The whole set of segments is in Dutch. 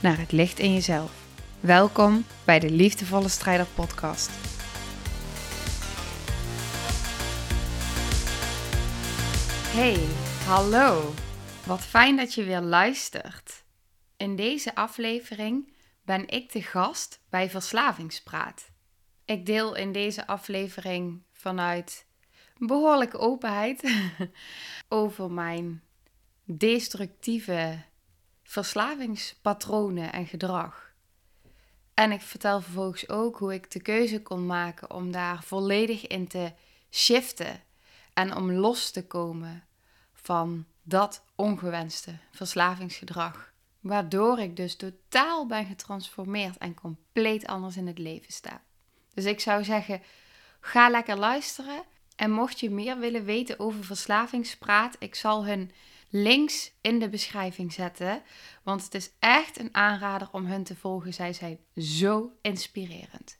naar het licht in jezelf. Welkom bij de Liefdevolle Strijder Podcast. Hey, hallo. Wat fijn dat je weer luistert. In deze aflevering ben ik de gast bij Verslavingspraat. Ik deel in deze aflevering vanuit behoorlijke openheid over mijn destructieve verslavingspatronen en gedrag. En ik vertel vervolgens ook hoe ik de keuze kon maken om daar volledig in te shiften en om los te komen van dat ongewenste verslavingsgedrag. Waardoor ik dus totaal ben getransformeerd en compleet anders in het leven sta. Dus ik zou zeggen, ga lekker luisteren. En mocht je meer willen weten over verslavingspraat, ik zal hun links in de beschrijving zetten. Want het is echt een aanrader om hun te volgen. Zij zijn zo inspirerend.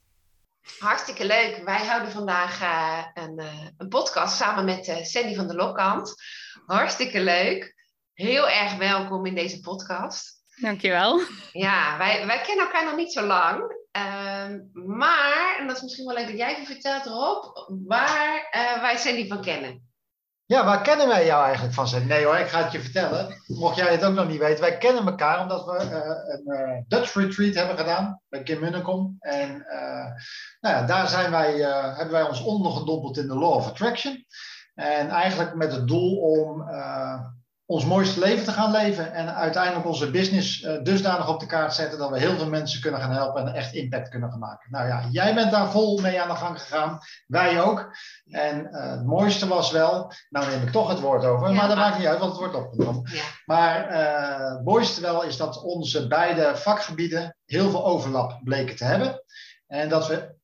Hartstikke leuk. Wij houden vandaag uh, een, uh, een, podcast samen met uh, Sandy van der Lokkant. Hartstikke leuk. Heel erg welkom in deze podcast. Dankjewel. Ja, wij, wij kennen elkaar nog niet zo lang. Ehm, maar, en dat is misschien wel leuk dat jij even vertelt erop, waar wij Sandy van kennen. Ja, waar kennen wij jou eigenlijk van? Zijn? Nee hoor, ik ga het je vertellen. Mocht jij het ook nog niet weten. Wij kennen elkaar omdat we uh, een uh, Dutch retreat hebben gedaan bij Kim Munnekom. En uh, nou ja, daar zijn wij, hebben wij ons ondergedompeld in de Law of Attraction. En eigenlijk met het doel om ons mooiste leven te gaan leven. En uiteindelijk onze business uh, dusdanig op de kaart zetten dat we heel veel mensen kunnen gaan helpen en echt impact kunnen gaan maken. Nou ja, jij bent daar vol mee aan de gang gegaan. Wij ook. En uh, het mooiste was wel, nou neem ik toch het woord over, ja, maar dat maakt niet uit, want het wordt opgenomen. Ja. Maar uh, het mooiste wel is dat onze beide vakgebieden heel veel overlap bleken te hebben. En dat we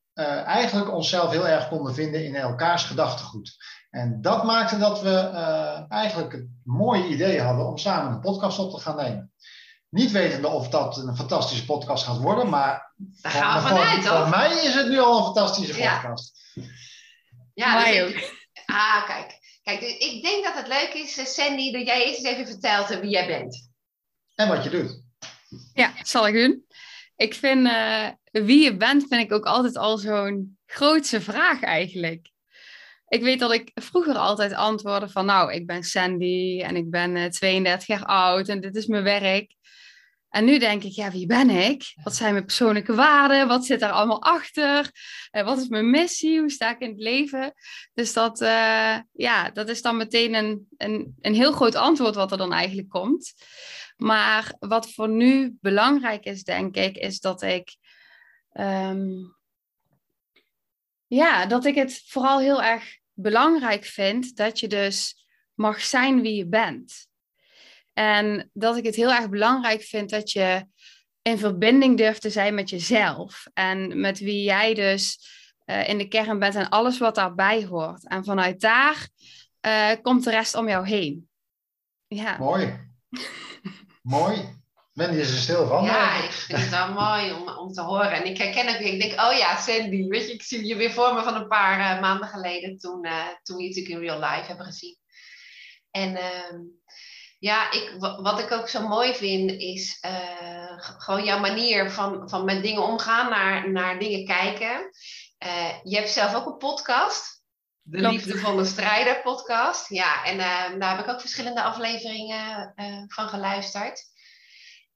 eigenlijk onszelf heel erg konden vinden in elkaars gedachtegoed. En dat maakte dat we uh, eigenlijk het mooie idee hadden om samen een podcast op te gaan nemen. Niet wetende of dat een fantastische podcast gaat worden, maar Daar gaan we vanuit, voor, voor mij is het nu al een fantastische podcast. Ja, ja dus ik, ah, kijk. Kijk, dus ik denk dat het leuk is, eh, Sandy, dat jij eerst eens even vertelt wie jij bent. En wat je doet. Ja, zal ik doen. Ik vind uh, wie je bent, vind ik ook altijd al zo'n grootse vraag eigenlijk ik weet dat ik vroeger altijd antwoordde van, nou, ik ben Sandy en ik ben 32 eh, jaar oud en dit is mijn werk. En nu denk ik, ja, wie ben ik? Wat zijn mijn persoonlijke waarden? Wat zit er allemaal achter? Uh, wat is mijn missie? Hoe sta ik in het leven? Dus dat, uh, ja, dat is dan meteen een, een, een heel groot antwoord wat er dan eigenlijk komt. Maar wat voor nu belangrijk is, denk ik, is dat ik um, ja, dat ik het vooral heel erg belangrijk vind dat je dus mag zijn wie je bent. En dat ik het heel erg belangrijk vind dat je in verbinding durft te zijn met jezelf. En met wie jij dus uh, in de kern bent en alles wat daarbij hoort. En vanuit daar uh, komt de rest om jou heen. Ja. Mooi. Mooi. Ben je er stil van? Ja, ik vind het wel mooi om, om te horen. En ik herken het weer. Ik denk, oh ja, Sandy. Weet je, ik zie je weer voor me van een paar uh, maanden geleden. Toen, uh, toen we je natuurlijk in real life hebben gezien. En uh, ja, ik, wat ik ook zo mooi vind, is uh, gewoon jouw manier van, van met dingen omgaan, naar, naar dingen kijken. je hebt zelf ook een podcast. De Klopt. Liefde van de Strijder podcast. Ja, en daar heb ik ook verschillende afleveringen van geluisterd.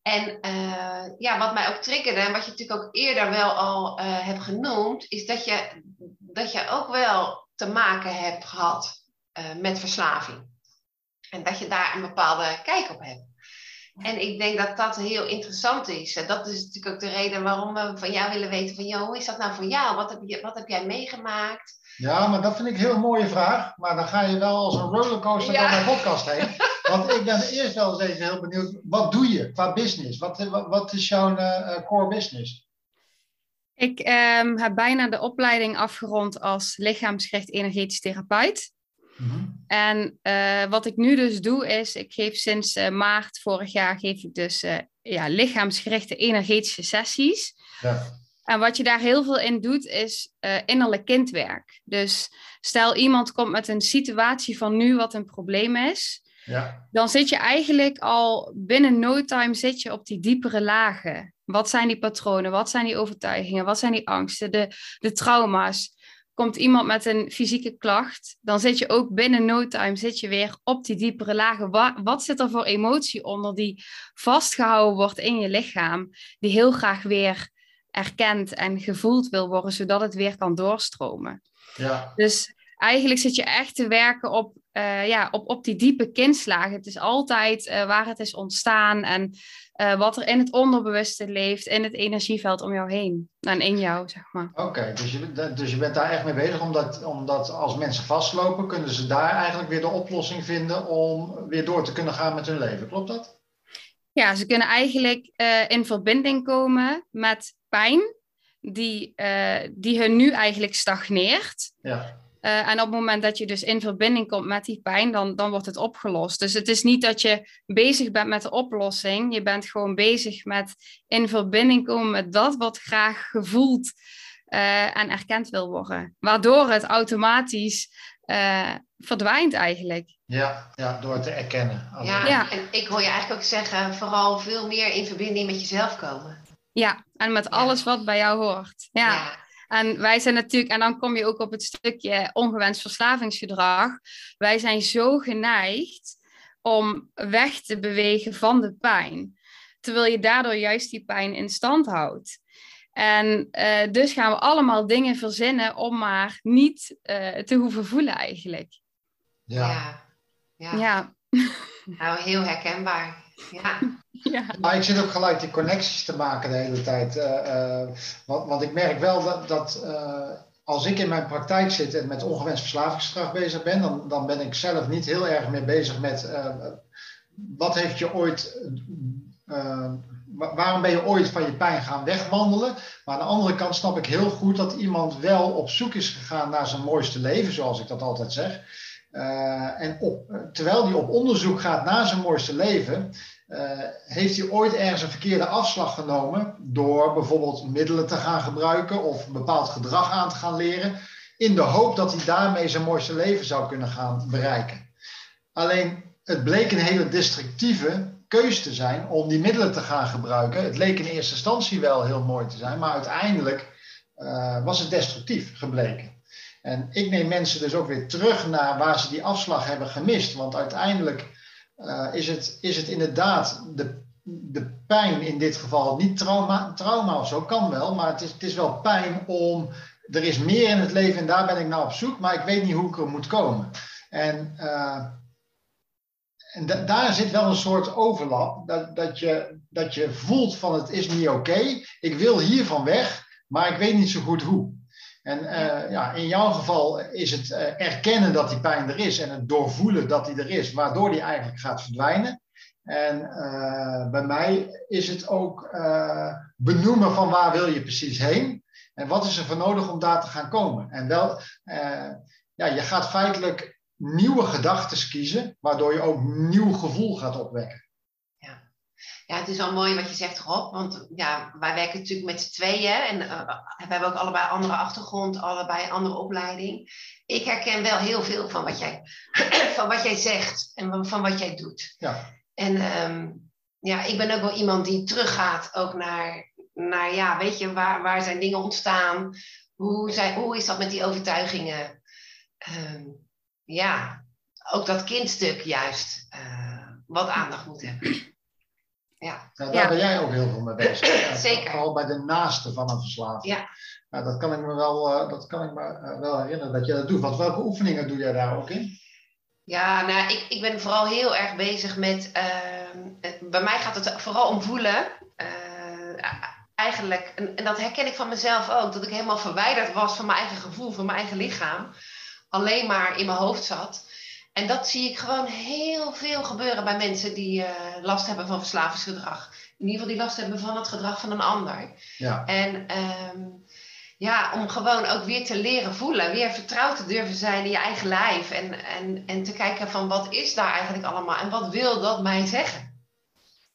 En uh, ja, wat mij ook triggerde, en wat je natuurlijk ook eerder wel al uh, hebt genoemd, is dat je, dat je ook wel te maken hebt gehad uh, met verslaving. En dat je daar een bepaalde kijk op hebt. En ik denk dat dat heel interessant is. En dat is natuurlijk ook de reden waarom we van jou willen weten van, joh, hoe is dat nou voor jou? Wat heb, je, wat heb jij meegemaakt? Ja, maar dat vind ik een heel mooie vraag. Maar dan ga je wel als een rollercoaster ja. door mijn podcast heen. Want ik ben eerst wel eens even heel benieuwd, wat doe je qua business? Wat, wat, is jouw uh, core business? Ik um, heb bijna de opleiding afgerond als lichaamsgericht energetisch therapeut. Mhm. En uh, wat ik nu dus doe is, ik geef sinds uh, maart vorig jaar geef ik dus ja, lichaamsgerichte energetische sessies. Ja. En wat je daar heel veel in doet, is innerlijk kindwerk. Dus stel iemand komt met een situatie van nu wat een probleem is. Ja. Dan zit je eigenlijk al binnen no time zit je op die diepere lagen. Wat zijn die patronen? Wat zijn die overtuigingen? Wat zijn die angsten? De, de trauma's? Komt iemand met een fysieke klacht, dan zit je ook binnen no time zit je weer op die diepere lagen. Wat, wat zit er voor emotie onder die vastgehouden wordt in je lichaam, die heel graag weer erkend en gevoeld wil worden, zodat het weer kan doorstromen. Ja. Dus eigenlijk zit je echt te werken op, uh, ja, op, op die diepe kindslagen. Het is altijd uh, waar het is ontstaan en uh, wat er in het onderbewuste leeft, in het energieveld om jou heen en in jou, zeg maar. Oké, dus, je, dus je bent daar echt mee bezig, omdat, omdat als mensen vastlopen, kunnen ze daar eigenlijk weer de oplossing vinden om weer door te kunnen gaan met hun leven. Klopt dat? Ja, ze kunnen eigenlijk in verbinding komen met pijn die, die hun nu eigenlijk stagneert. Ja. Uh, en op het moment dat je dus in verbinding komt met die pijn, dan, dan wordt het opgelost. Dus het is niet dat je bezig bent met de oplossing. Je bent gewoon bezig met in verbinding komen met dat wat graag gevoeld uh, en erkend wil worden. Waardoor het automatisch uh, verdwijnt eigenlijk. Ja, ja, door het te erkennen. Ja, ja, en ik hoor je eigenlijk ook zeggen, vooral veel meer in verbinding met jezelf komen. Ja, en met alles wat bij jou hoort. ja. ja. En wij zijn natuurlijk, en dan kom je ook op het stukje ongewenst verslavingsgedrag. Wij zijn zo geneigd om weg te bewegen van de pijn. Terwijl je daardoor juist die pijn in stand houdt. En uh, dus gaan we allemaal dingen verzinnen om maar niet uh, te hoeven voelen eigenlijk. Ja. Ja. ja. Nou, heel herkenbaar. Ja. ja. Maar ik zit ook gelijk die connecties te maken de hele tijd. Uh, want, want, ik merk wel dat, dat uh, als ik in mijn praktijk zit en met ongewenst verslavingsgedrag bezig ben, dan, dan ben ik zelf niet heel erg meer bezig met wat heeft je ooit. waarom ben je ooit van je pijn gaan wegwandelen? Maar aan de andere kant snap ik heel goed dat iemand wel op zoek is gegaan naar zijn mooiste leven, zoals ik dat altijd zeg. Uh, en op, terwijl hij op onderzoek gaat naar zijn mooiste leven, uh, heeft hij ooit ergens een verkeerde afslag genomen door bijvoorbeeld middelen te gaan gebruiken of een bepaald gedrag aan te gaan leren, in de hoop dat hij daarmee zijn mooiste leven zou kunnen gaan bereiken. Alleen het bleek een hele destructieve keus te zijn om die middelen te gaan gebruiken. Het leek in eerste instantie wel heel mooi te zijn, maar uiteindelijk was het destructief gebleken. En ik neem mensen dus ook weer terug naar waar ze die afslag hebben gemist. Want uiteindelijk uh, is, het, is het inderdaad de, de pijn in dit geval, niet trauma, trauma of zo, kan wel, maar het is, het is wel pijn om, er is meer in het leven en daar ben ik nou op zoek, maar ik weet niet hoe ik er moet komen. En, uh, en da daar zit wel een soort overlap, dat, dat, je, dat je voelt van het is niet oké, ik wil hiervan weg, maar ik weet niet zo goed hoe. En uh, ja, in jouw geval is het uh, erkennen dat die pijn er is en het doorvoelen dat die er is, waardoor die eigenlijk gaat verdwijnen. En uh, bij mij is het ook benoemen van waar wil je precies heen en wat is er voor nodig om daar te gaan komen. En wel, ja, je gaat feitelijk nieuwe gedachten kiezen, waardoor je ook nieuw gevoel gaat opwekken. Ja, het is wel mooi wat je zegt, Rob. Want ja, wij werken natuurlijk met z'n tweeën. En uh, we hebben ook allebei andere achtergrond, allebei een andere opleiding. Ik herken wel heel veel van wat jij, van wat jij zegt en van wat jij doet. Ja. En um, ja, ik ben ook wel iemand die teruggaat ook naar, naar ja, weet je, waar, waar zijn dingen ontstaan? Hoe, zijn, hoe is dat met die overtuigingen? Um, ja, ook dat kindstuk juist, uh, wat aandacht moet hebben. Ja. Nou, daar ben jij ook heel veel mee bezig. Zeker. Vooral bij de naaste van een verslaving. Ja. Nou, dat kan ik me wel, uh, dat kan ik me, uh, wel herinneren dat je dat doet. Want welke oefeningen doe jij daar ook in? Ja, nou, ik, ik ben vooral heel erg bezig met. Uh, bij mij gaat het vooral om voelen. eigenlijk, en, en, dat herken ik van mezelf ook, dat ik helemaal verwijderd was van mijn eigen gevoel, van mijn eigen lichaam. Alleen maar in mijn hoofd zat. En dat zie ik gewoon heel veel gebeuren bij mensen die eh, last hebben van verslavingsgedrag. In ieder geval die last hebben van het gedrag van een ander. Ja. En ehm, ja, om gewoon ook weer te leren voelen, weer vertrouwd te durven zijn in je eigen lijf. En, en, en te kijken van wat is daar eigenlijk allemaal en wat wil dat mij zeggen.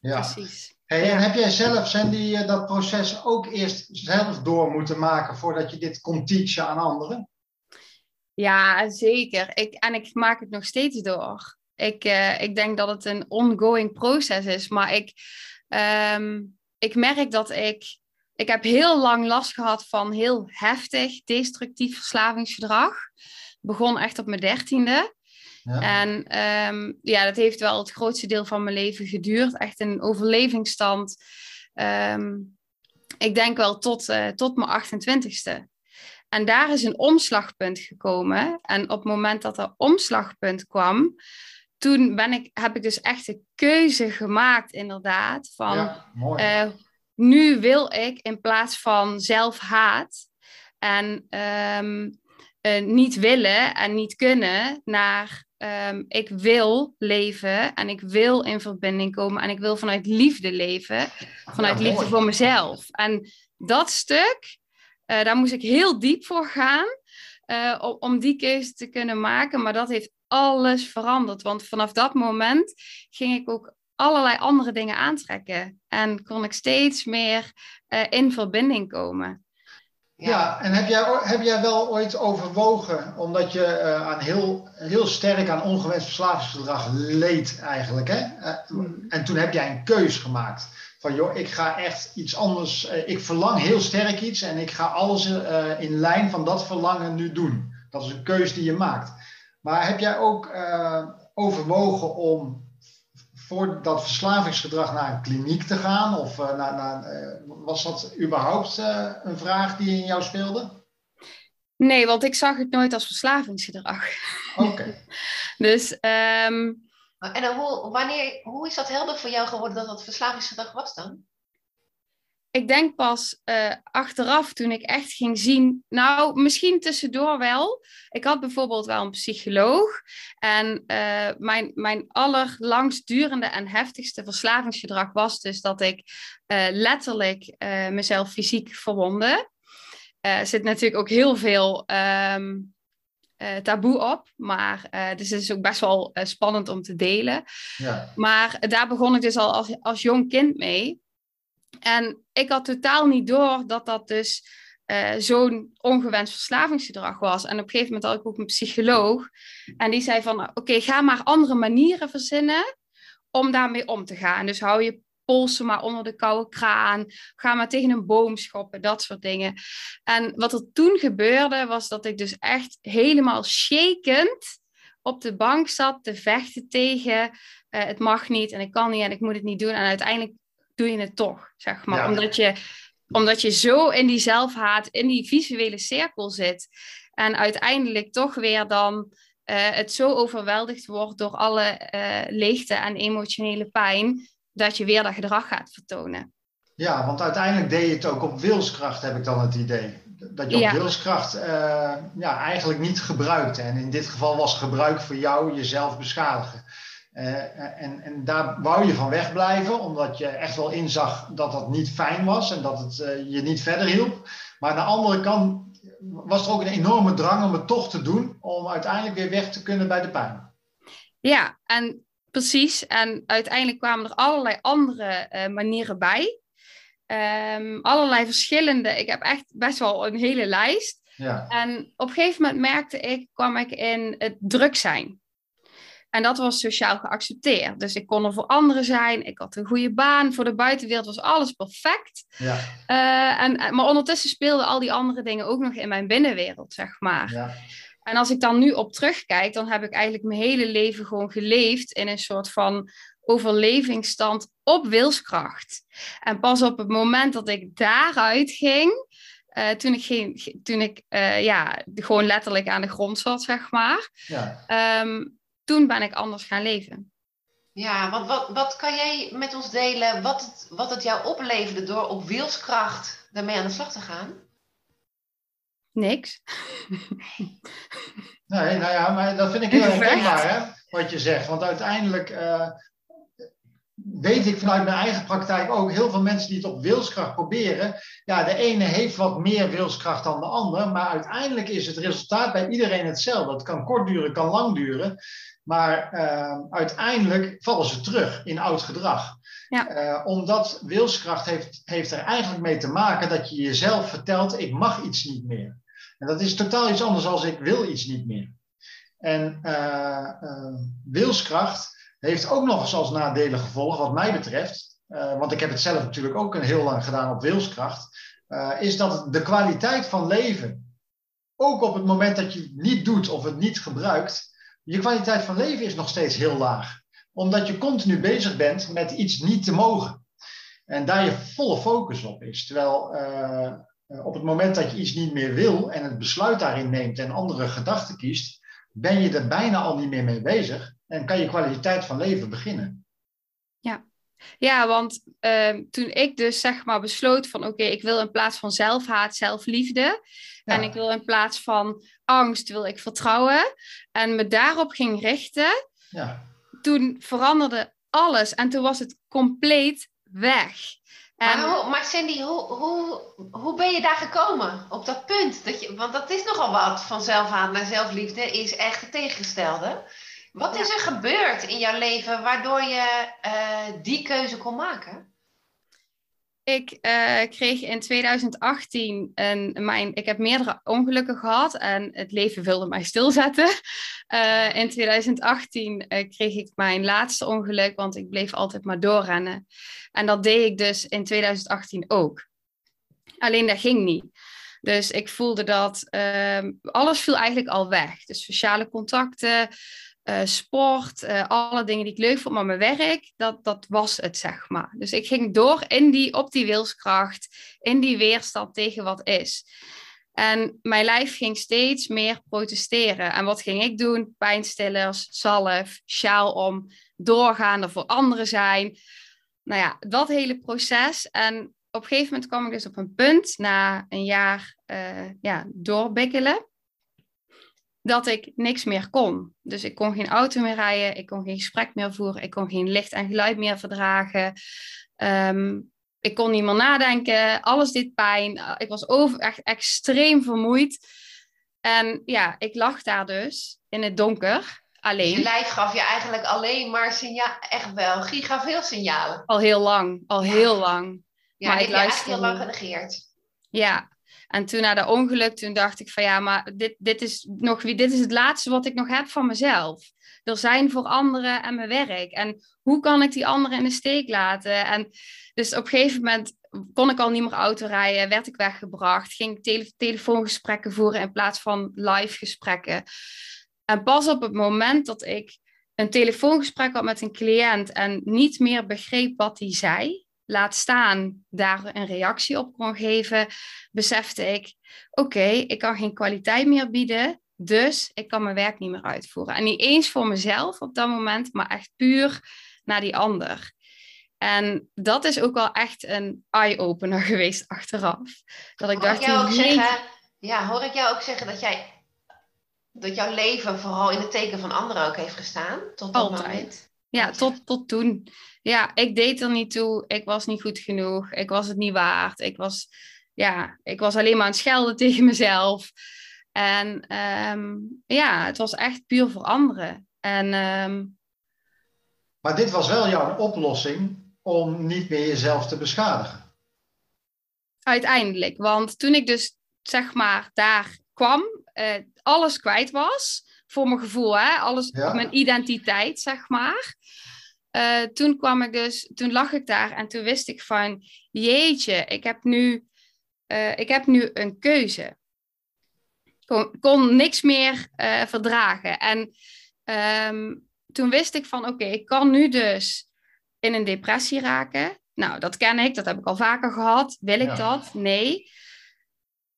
ja. Precies. Hey, Ja. En heb jij zelf, Sandy, eh, dat proces ook eerst zelf door moeten maken voordat je dit kon teachen aan anderen? Ja, zeker. Ik, en ik maak het nog steeds door. Ik, eh, ik denk dat het een ongoing proces is, maar ik, ehm, ik merk dat ik. Ik heb heel lang last gehad van heel heftig destructief verslavingsgedrag. Begon echt op mijn dertiende. Ja. En ehm, ja, dat heeft wel het grootste deel van mijn leven geduurd. Echt een overlevingsstand. Ehm, ik denk wel tot, eh, tot mijn 28ste. En daar is een omslagpunt gekomen. En op het moment dat er omslagpunt kwam, toen ben ik, heb ik dus echt de keuze gemaakt, inderdaad, van ja, eh, nu wil ik in plaats van zelfhaat en ehm, eh, niet willen en niet kunnen naar ehm, ik wil leven en ik wil in verbinding komen en ik wil vanuit liefde leven, vanuit Ja, liefde voor mezelf. En dat stuk, eh, daar moest ik heel diep voor gaan eh, om, om die keuze te kunnen maken, maar dat heeft alles veranderd, want vanaf dat moment ging ik ook allerlei andere dingen aantrekken. En kon ik steeds meer eh, in verbinding komen. Ja, en heb jij, heb jij wel ooit overwogen, omdat je eh, aan heel, heel sterk aan ongewenst verslavingsgedrag leed eigenlijk, hè? Eh, Mm. en toen heb jij een keus gemaakt van, joh, ik ga echt iets anders, eh, ik verlang heel sterk iets en ik ga alles eh, in lijn van dat verlangen nu doen. Dat is een keus die je maakt. Maar heb jij ook eh, overwogen om voor dat verslavingsgedrag naar een kliniek te gaan? Of naar, naar, was dat überhaupt een vraag die in jou speelde? Nee, want ik zag het nooit als verslavingsgedrag. Oké. Dus ehm, En dan hoe, wanneer, hoe is dat helder voor jou geworden dat dat verslavingsgedrag was dan? ik denk pas eh, achteraf toen ik echt ging zien. Nou, misschien tussendoor wel. Ik had bijvoorbeeld wel een psycholoog. En eh, mijn, mijn allerlangstdurende en heftigste verslavingsgedrag was dus dat ik eh, letterlijk eh, mezelf fysiek verwonde. Eh, Er zit natuurlijk ook heel veel ehm, eh, taboe op. Maar eh, dus het is ook best wel eh, spannend om te delen. Ja. Maar daar begon ik dus al als, als jong kind mee. En ik had totaal niet door dat dat dus zo'n ongewenst verslavingsgedrag was. En op een gegeven moment had ik ook een psycholoog. En die zei van, oké, ga maar andere manieren verzinnen om daarmee om te gaan. Dus hou je polsen maar onder de koude kraan. Ga maar tegen een boom schoppen, dat soort dingen. En wat er toen gebeurde, was dat ik dus echt helemaal shakend op de bank zat te vechten tegen eh, het mag niet en ik kan niet en ik moet het niet doen. En uiteindelijk doe je het toch, zeg maar. Ja. Omdat, je, omdat je zo in die zelfhaat, in die visuele cirkel zit. En uiteindelijk toch weer dan eh, het zo overweldigd wordt door alle eh, leegte en emotionele pijn, dat je weer dat gedrag gaat vertonen. ja, want uiteindelijk deed je het ook op wilskracht, heb ik dan het idee. Dat je op Ja. wilskracht eh, ja, eigenlijk niet gebruikte. En in dit geval was gebruik voor jou jezelf beschadigen. Eh, en, en daar wou je van wegblijven, omdat je echt wel inzag dat dat niet fijn was en dat het eh, je niet verder hielp. Maar aan de andere kant was er ook een enorme drang om het toch te doen, om uiteindelijk weer weg te kunnen bij de pijn. Ja, en precies. En uiteindelijk kwamen er allerlei andere eh, manieren bij. Ehm, allerlei verschillende. Ik heb echt best wel een hele lijst. Ja, En op een gegeven moment merkte ik, kwam ik in het druk zijn. En dat was sociaal geaccepteerd. Dus ik kon er voor anderen zijn. Ik had een goede baan. Voor de buitenwereld was alles perfect. ja, Eh, en, maar ondertussen speelden al die andere dingen ook nog in mijn binnenwereld, zeg maar. ja, En als ik dan nu op terugkijk, dan heb ik eigenlijk mijn hele leven gewoon geleefd in een soort van overlevingsstand op wilskracht. En pas op het moment dat ik daaruit ging, eh, toen ik, geen, toen ik eh, ja, gewoon letterlijk aan de grond zat, zeg maar, ja. ehm, toen ben ik anders gaan leven. Ja, want wat, wat kan jij met ons delen wat het, wat het jou opleverde door op wilskracht daarmee aan de slag te gaan? Niks. Nee, nou ja, maar dat vind ik heel herkenbaar, hè, wat je zegt. Want uiteindelijk uh, weet ik vanuit mijn eigen praktijk ook heel veel mensen die het op wilskracht proberen. Ja, de ene heeft wat meer wilskracht dan de ander, maar uiteindelijk is het resultaat bij iedereen hetzelfde. Het kan kort duren, kan lang duren, maar uh, uiteindelijk vallen ze terug in oud gedrag. Ja. Uh, omdat wilskracht heeft, heeft er eigenlijk mee te maken dat je jezelf vertelt, ik mag iets niet meer. En dat is totaal iets anders als ik wil iets niet meer. En uh, wilskracht heeft ook nog eens als nadelen gevolgen, wat mij betreft. want ik heb het zelf natuurlijk ook een heel lang gedaan op wilskracht. is dat de kwaliteit van leven, ook op het moment dat je het niet doet of het niet gebruikt, je kwaliteit van leven is nog steeds heel laag. Omdat je continu bezig bent met iets niet te mogen. En daar je volle focus op is. Terwijl op het moment dat je iets niet meer wil en het besluit daarin neemt en andere gedachten kiest, ben je er bijna al niet meer mee bezig en kan je kwaliteit van leven beginnen. Ja, ja want uh, toen ik dus zeg maar besloot van oké, ik wil in plaats van zelfhaat, zelfliefde. En ik wil in plaats van angst, wil ik vertrouwen. En me daarop ging richten. Ja. Toen veranderde alles en toen was het compleet weg. En... Maar, hoe, maar Cindy, hoe, hoe, hoe ben je daar gekomen op dat punt? Dat je, want dat is nogal wat van zelfhaat naar zelfliefde, is echt het tegengestelde. Wat is er gebeurd in jouw leven waardoor je uh, die keuze kon maken? Ik uh, kreeg in 2018 een, mijn, ik heb meerdere ongelukken gehad en het leven wilde mij stilzetten. Uh, in 2018 uh, kreeg ik mijn laatste ongeluk, want ik bleef altijd maar doorrennen. En dat deed ik dus in 2018 ook. Alleen dat ging niet. Dus ik voelde dat ehm, alles viel eigenlijk al weg. Dus sociale contacten, uh, sport, uh, alle dingen die ik leuk vond, maar mijn werk, dat, dat was het, zeg maar. Dus ik ging door in die, op die wilskracht, in die weerstand tegen wat is. En mijn lijf ging steeds meer protesteren. En wat ging ik doen? Pijnstillers, zalf, sjaal om, doorgaan, er voor anderen zijn. Nou ja, dat hele proces. En op een gegeven moment kwam ik dus op een punt, na een jaar uh, ja, doorbikkelen, dat ik niks meer kon. Dus ik kon geen auto meer rijden, ik kon geen gesprek meer voeren, ik kon geen licht en geluid meer verdragen. Ehm, ik kon niet meer nadenken, alles deed pijn. Ik was over, echt extreem vermoeid. En ja, ik lag daar dus in het donker, alleen. Je lijf gaf je eigenlijk alleen maar signaal, echt wel, gaf veel signalen. Al heel lang, al heel lang. Ja, maar ik heb je heel lang genegeerd. Ja, en toen na de ongeluk, toen dacht ik van ja, maar dit, dit, is nog, dit is het laatste wat ik nog heb van mezelf. Er zijn voor anderen en mijn werk. En hoe kan ik die anderen in de steek laten? En dus op een gegeven moment kon ik al niet meer auto rijden, werd ik weggebracht, ging ik telefoongesprekken voeren in plaats van live gesprekken. En pas op het moment dat ik een telefoongesprek had met een cliënt en niet meer begreep wat hij zei, laat staan daar een reactie op kon geven, besefte ik: oké, ik kan geen kwaliteit meer bieden, dus ik kan mijn werk niet meer uitvoeren. En niet eens voor mezelf op dat moment, maar echt puur naar die ander. En dat is ook wel echt een eye-opener geweest achteraf. Dat ik hoor dacht, ik jou ook zeggen, ja, hoor ik jou ook zeggen dat jij dat jouw leven vooral in het teken van anderen ook heeft gestaan? Tot dat Altijd. Moment? Ja, tot, tot toen. Ja, ik deed er niet toe. Ik was niet goed genoeg. Ik was het niet waard. Ik was, ja, ik was alleen maar aan het schelden tegen mezelf. En um, ja, het was echt puur voor anderen. En, um... Maar dit was wel jouw oplossing om niet meer jezelf te beschadigen. Uiteindelijk. Want toen ik dus, zeg maar, daar kwam, uh, alles kwijt was voor mijn gevoel, hè? Alles, mijn identiteit, zeg maar. Uh, toen kwam ik dus, toen lag ik daar en toen wist ik van, jeetje, ik heb nu, uh, ik heb nu een keuze. Kon, kon niks meer uh, verdragen. En um, toen wist ik van, oké, ik kan nu dus in een depressie raken. Nou, dat ken ik, dat heb ik al vaker gehad. Wil ik dat? Nee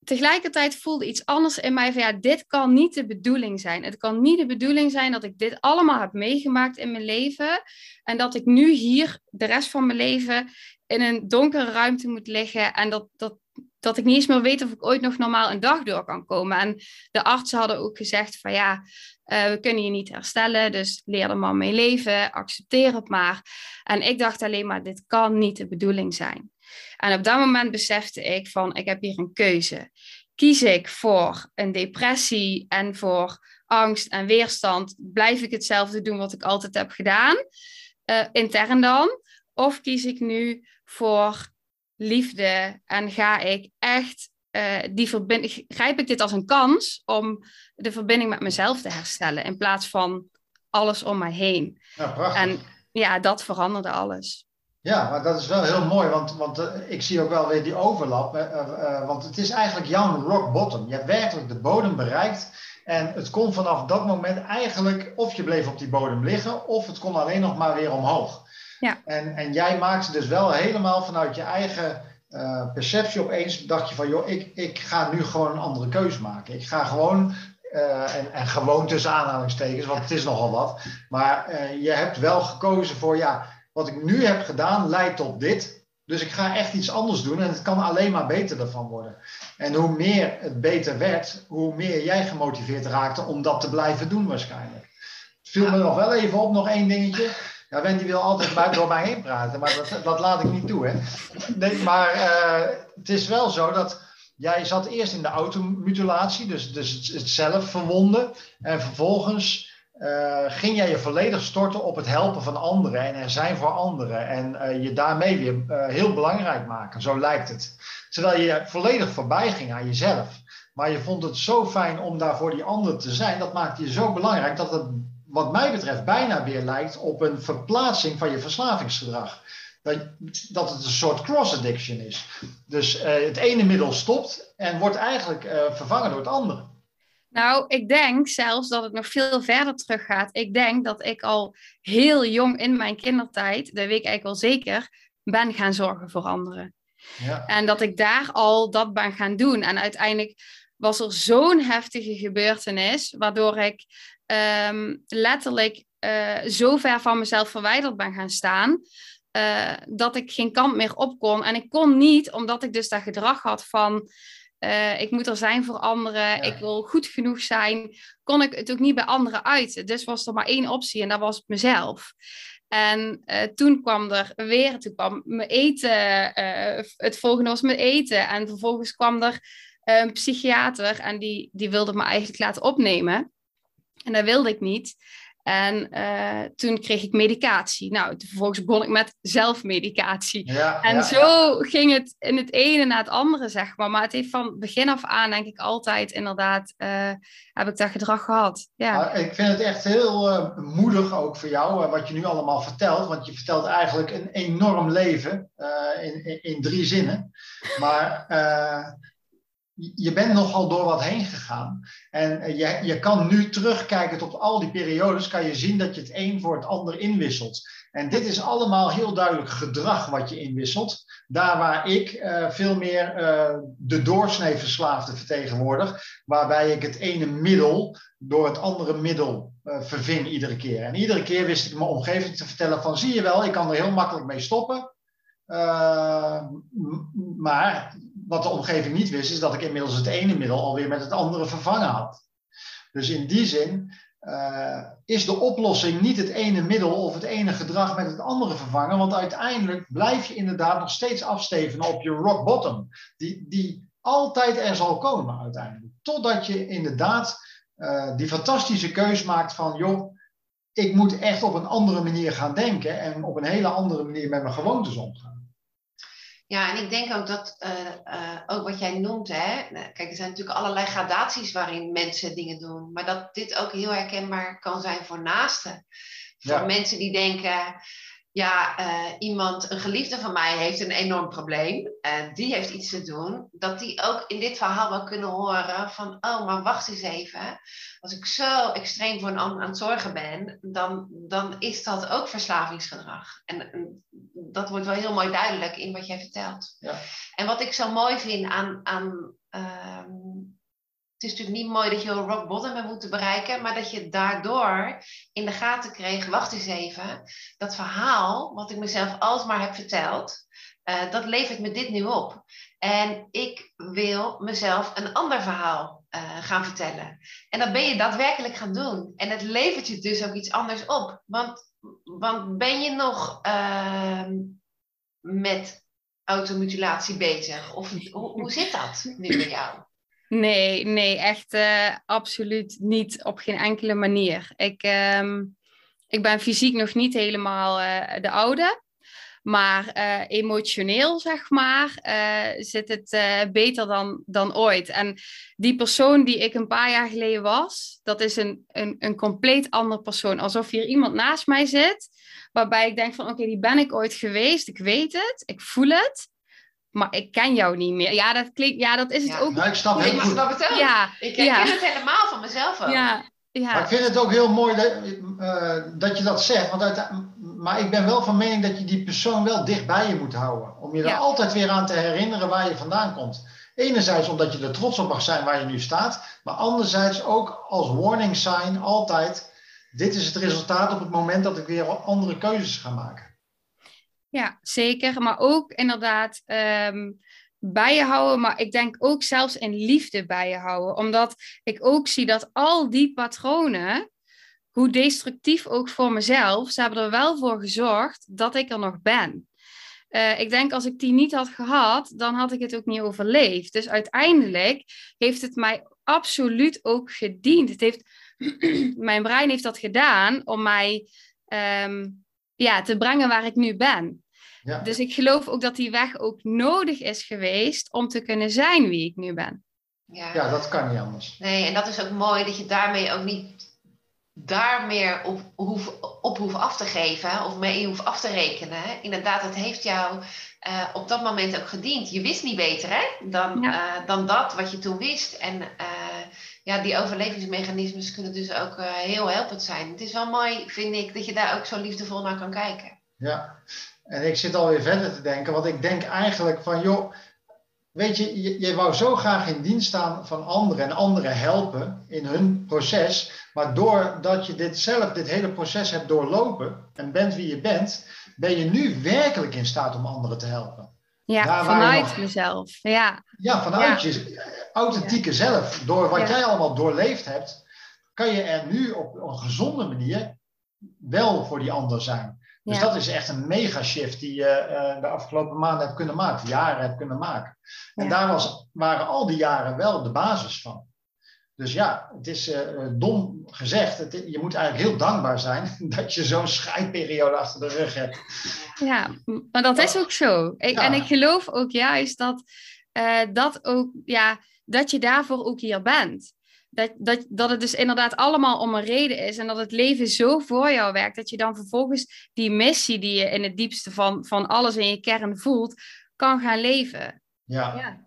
tegelijkertijd voelde iets anders in mij van ja, dit kan niet de bedoeling zijn. Het kan niet de bedoeling zijn dat ik dit allemaal heb meegemaakt in mijn leven en dat ik nu hier de rest van mijn leven in een donkere ruimte moet liggen en dat, dat, dat ik niet eens meer weet of ik ooit nog normaal een dag door kan komen. En de artsen hadden ook gezegd van ja, uh, we kunnen je niet herstellen, dus leer er maar mee leven, accepteer het maar. En ik dacht alleen maar, dit kan niet de bedoeling zijn. En op dat moment besefte ik van, ik heb hier een keuze. Kies ik voor een depressie en voor angst en weerstand, blijf ik hetzelfde doen wat ik altijd heb gedaan, uh, intern dan? Of kies ik nu voor liefde en ga ik echt uh, die verbinding, grijp ik dit als een kans om de verbinding met mezelf te herstellen in plaats van alles om mij heen. Ja. En ja, dat veranderde alles. Ja, maar dat is wel heel mooi, want, want uh, ik zie ook wel weer die overlap. Uh, want het is eigenlijk jouw rock bottom. Je hebt werkelijk de bodem bereikt. En het kon vanaf dat moment eigenlijk, of je bleef op die bodem liggen, of het kon alleen nog maar weer omhoog. Ja. En, en jij maakte dus wel helemaal vanuit je eigen perceptie opeens, dacht je van, joh, ik, ik ga nu gewoon een andere keuze maken. Ik ga gewoon, uh, en, en gewoon tussen aanhalingstekens, want het is nogal wat, maar uh, je hebt wel gekozen voor, ja, wat ik nu heb gedaan leidt tot dit. Dus ik ga echt iets anders doen en het kan alleen maar beter ervan worden. En hoe meer het beter werd, hoe meer jij gemotiveerd raakte om dat te blijven doen waarschijnlijk. Het viel me nog wel even op, nog één dingetje. Ja, Wendy wil altijd door mij heen praten, maar dat, dat laat ik niet toe. Hè? Nee, maar uh, het is wel zo dat jij zat eerst in de automutilatie, dus, dus het, het zelf verwonden. En vervolgens uh, ging jij je volledig storten op het helpen van anderen en er zijn voor anderen. En uh, je daarmee weer heel belangrijk maken, zo lijkt het. Terwijl je volledig voorbij ging aan jezelf. Maar je vond het zo fijn om daar voor die ander te zijn. Dat maakte je zo belangrijk dat het wat mij betreft bijna weer lijkt op een verplaatsing van je verslavingsgedrag. Dat, dat het een soort cross-addiction is. Dus het ene middel stopt en wordt eigenlijk vervangen door het andere. Nou, ik denk zelfs dat het nog veel verder teruggaat. Ik denk dat ik al heel jong in mijn kindertijd, dat weet ik eigenlijk wel zeker, ben gaan zorgen voor anderen. Ja. En dat ik daar al dat ben gaan doen. En uiteindelijk was er zo'n heftige gebeurtenis, waardoor ik um, letterlijk uh, zo ver van mezelf verwijderd ben gaan staan. Uh, dat ik geen kant meer op kon. En ik kon niet, omdat ik dus dat gedrag had van. Uh, ik moet er zijn voor anderen, ja. ik wil goed genoeg zijn, kon ik het ook niet bij anderen uiten. Dus was er maar één optie en dat was mezelf. En uh, toen kwam er weer, toen kwam mijn eten, uh, het volgende was mijn eten. En vervolgens kwam er een psychiater en die, die wilde me eigenlijk laten opnemen. En dat wilde ik niet. En uh, toen kreeg ik medicatie. Nou, vervolgens begon ik met zelfmedicatie. Ja, en ja, zo ja. ging het in het ene na het andere, zeg maar. Maar het heeft van begin af aan, denk ik, altijd inderdaad, uh, heb ik dat gedrag gehad. Ja. Ik vind het echt heel uh, moedig ook voor jou, wat je nu allemaal vertelt. Want je vertelt eigenlijk een enorm leven in, in, in, drie zinnen. Maar je bent nogal door wat heen gegaan. En je, je kan nu terugkijken op al die periodes, kan je zien dat je het een voor het ander inwisselt. En dit is allemaal heel duidelijk gedrag wat je inwisselt. Daar waar ik uh, veel meer uh, de doorsnee verslaafde vertegenwoordig, waarbij ik het ene middel door het andere middel uh, verving iedere keer. En iedere keer wist ik mijn omgeving te vertellen van zie je wel, ik kan er heel makkelijk mee stoppen. maar wat de omgeving niet wist, is dat ik inmiddels het ene middel alweer met het andere vervangen had. Dus in die zin uh, is de oplossing niet het ene middel of het ene gedrag met het andere vervangen, want uiteindelijk blijf je inderdaad nog steeds afstevenen op je rock bottom, die, die altijd er zal komen uiteindelijk. Totdat je inderdaad uh, die fantastische keus maakt van, joh, ik moet echt op een andere manier gaan denken en op een hele andere manier met mijn gewoontes omgaan. Ja, en ik denk ook dat, uh, uh, ook wat jij noemt, hè, kijk, er zijn natuurlijk allerlei gradaties waarin mensen dingen doen, maar dat dit ook heel herkenbaar kan zijn voor naasten. Voor ja. mensen die denken, ja, uh, iemand, een geliefde van mij heeft een enorm probleem en die heeft iets te doen, dat die ook in dit verhaal wel kunnen horen van, oh, maar wacht eens even, als ik zo extreem voor een ander aan het zorgen ben, dan, dan is dat ook verslavingsgedrag. En, en dat wordt wel heel mooi duidelijk in wat jij vertelt. Ja. En wat ik zo mooi vind aan, aan um, het is natuurlijk niet mooi dat je een rock bottom hebt moeten bereiken, maar dat je daardoor in de gaten kreeg, wacht eens even, dat verhaal wat ik mezelf alsmaar heb verteld, uh, dat levert me dit nu op. En ik wil mezelf een ander verhaal uh, gaan vertellen. En dat ben je daadwerkelijk gaan doen. En het levert je dus ook iets anders op. Want, want ben je nog uh, met automutilatie bezig? Of hoe, hoe zit dat nu bij jou? Nee, nee, echt uh, absoluut niet op geen enkele manier. Ik, uh, ik ben fysiek nog niet helemaal uh, de oude. Maar uh, emotioneel, zeg maar, zit het beter dan, dan ooit. En die persoon die ik een paar jaar geleden was, dat is een, een, een compleet ander persoon. Alsof hier iemand naast mij zit, waarbij ik denk van, oké, die ben ik ooit geweest. Ik weet het, ik voel het. Maar ik ken jou niet meer. Ja, dat klinkt, ja, dat is het ja. ook. Nou, ik snap heel Ik goed. snap het ook. Ja, Ik ken ja. het helemaal van mezelf ook. Ja, ja. Maar ik vind het ook heel mooi dat, uh, dat je dat zegt. Want uit, maar ik ben wel van mening dat je die persoon wel dicht bij je moet houden. Om je er altijd weer aan te herinneren waar je vandaan komt. Enerzijds omdat je er trots op mag zijn waar je nu staat. Maar anderzijds ook als warning sign altijd. Dit is het resultaat op het moment dat ik weer andere keuzes ga maken. Ja, zeker. Maar ook inderdaad ehm, bij je houden. Maar ik denk ook zelfs in liefde bij je houden. Omdat ik ook zie dat al die patronen, hoe destructief ook voor mezelf, ze hebben er wel voor gezorgd dat ik er nog ben. Eh, ik denk als ik die niet had gehad, dan had ik het ook niet overleefd. Dus uiteindelijk heeft het mij absoluut ook gediend. Het heeft, mijn brein heeft dat gedaan om mij ehm, ja, te brengen waar ik nu ben. Ja. Dus ik geloof ook dat die weg ook nodig is geweest om te kunnen zijn wie ik nu ben. Ja. ja, dat kan niet anders. Nee, en dat is ook mooi dat je daarmee ook niet daar meer op, hoef, op hoeft af te geven of mee hoeft af te rekenen. Inderdaad, het heeft jou uh, op dat moment ook gediend. Je wist niet beter hè, dan, Ja. uh, dan dat wat je toen wist. En uh, ja, die overlevingsmechanismes kunnen dus ook heel helpend zijn. Het is wel mooi, vind ik, dat je daar ook zo liefdevol naar kan kijken. Ja, en ik zit alweer verder te denken, want ik denk eigenlijk van, joh, weet je, je, je wou zo graag in dienst staan van anderen en anderen helpen in hun proces, maar doordat je dit zelf, dit hele proces hebt doorlopen en bent wie je bent, ben je nu werkelijk in staat om anderen te helpen. Ja, Daar vanuit nog- mezelf. Ja, Ja, vanuit je authentieke zelf, door wat Ja. jij allemaal doorleefd hebt, kan je er nu op een gezonde manier wel voor die ander zijn. Dus dat is echt een mega shift die je eh, de afgelopen maanden hebt kunnen maken, jaren hebt kunnen maken. En Ja. daar was, waren al die jaren wel de basis van. Dus ja, het is eh, dom gezegd. Het, je moet eigenlijk heel dankbaar zijn dat je zo'n scheidperiode achter de rug hebt. ja, maar dat is ook zo. Ik, Ja. En ik geloof ook juist dat, eh, dat, ook, ja, dat je daarvoor ook hier bent. Dat, dat, dat het dus inderdaad allemaal om een reden is en dat het leven zo voor jou werkt, dat je dan vervolgens die missie die je in het diepste van, van alles in je kern voelt, kan gaan leven. Ja. Ja.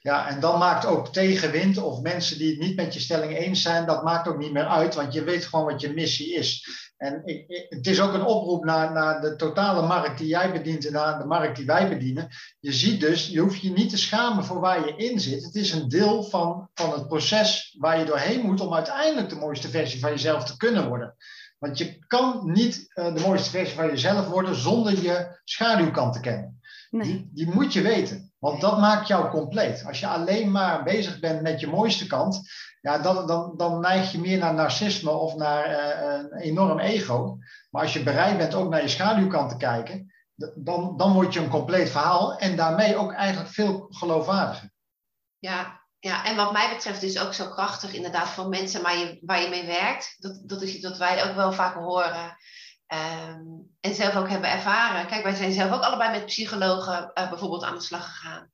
Ja, en dan maakt ook tegenwind of mensen die het niet met je stelling eens zijn, dat maakt ook niet meer uit, want je weet gewoon wat je missie is. En ik, ik- het is ook een oproep naar, naar de totale markt die jij bedient en naar de markt die wij bedienen. Je ziet dus, je hoeft je niet te schamen voor waar je in zit. Het is een deel van, van het proces waar je doorheen moet om uiteindelijk de mooiste versie van jezelf te kunnen worden. Want je kan niet eh, de mooiste versie van jezelf worden zonder je schaduwkant te kennen. Nee. Die, die moet je weten, want dat maakt jou compleet. Als je alleen maar bezig bent met je mooiste kant, ja, dan, dan, dan neig je meer naar narcisme of naar eh, een enorm ego. Maar als je bereid bent ook naar je schaduwkant te kijken, dan, dan word je een compleet verhaal en daarmee ook eigenlijk veel geloofwaardiger. Ja, ja, en wat mij betreft dus ook zo krachtig inderdaad voor mensen waar je, waar je mee werkt. Dat, dat is iets wat wij ook wel vaak horen ehm, en zelf ook hebben ervaren. Kijk, wij zijn zelf ook allebei met psychologen eh, bijvoorbeeld aan de slag gegaan.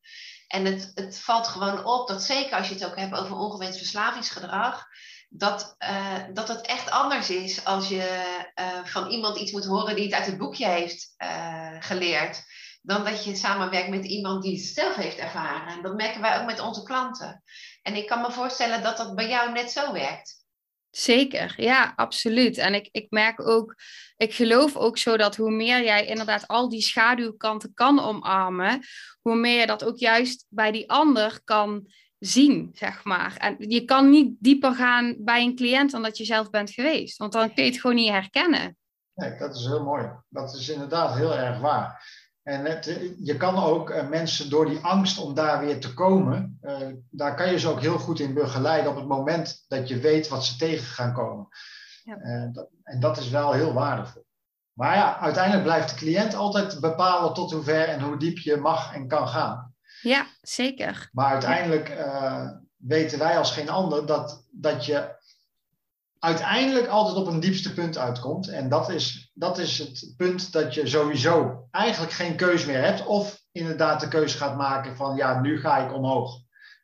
En het, het valt gewoon op dat zeker als je het ook hebt over ongewenst verslavingsgedrag, dat, eh, dat het echt anders is als je eh, van iemand iets moet horen die het uit het boekje heeft geleerd dan dat je samenwerkt met iemand die het zelf heeft ervaren. En dat merken wij ook met onze klanten. En ik kan me voorstellen dat dat bij jou net zo werkt. Zeker, ja, absoluut. En ik, ik merk ook, ik geloof ook zo dat hoe meer jij inderdaad al die schaduwkanten kan omarmen, hoe meer je dat ook juist bij die ander kan zien, zeg maar. En je kan niet dieper gaan bij een cliënt dan dat je zelf bent geweest, want dan kun je het gewoon niet herkennen. Nee, dat is heel mooi. Dat is inderdaad heel erg waar. En het, je kan ook uh, mensen door die angst om daar weer te komen, uh, daar kan je ze ook heel goed in begeleiden op het moment dat je weet wat ze tegen gaan komen. Ja. Uh, dat, en dat is wel heel waardevol. Maar ja, uiteindelijk blijft de cliënt altijd bepalen tot hoe ver en hoe diep je mag en kan gaan. Ja, zeker. Maar uiteindelijk weten wij als geen ander dat, dat je uiteindelijk altijd op een diepste punt uitkomt. En dat is, dat is het punt dat je sowieso eigenlijk geen keus meer hebt. Of inderdaad de keuze gaat maken van ja, nu ga ik omhoog.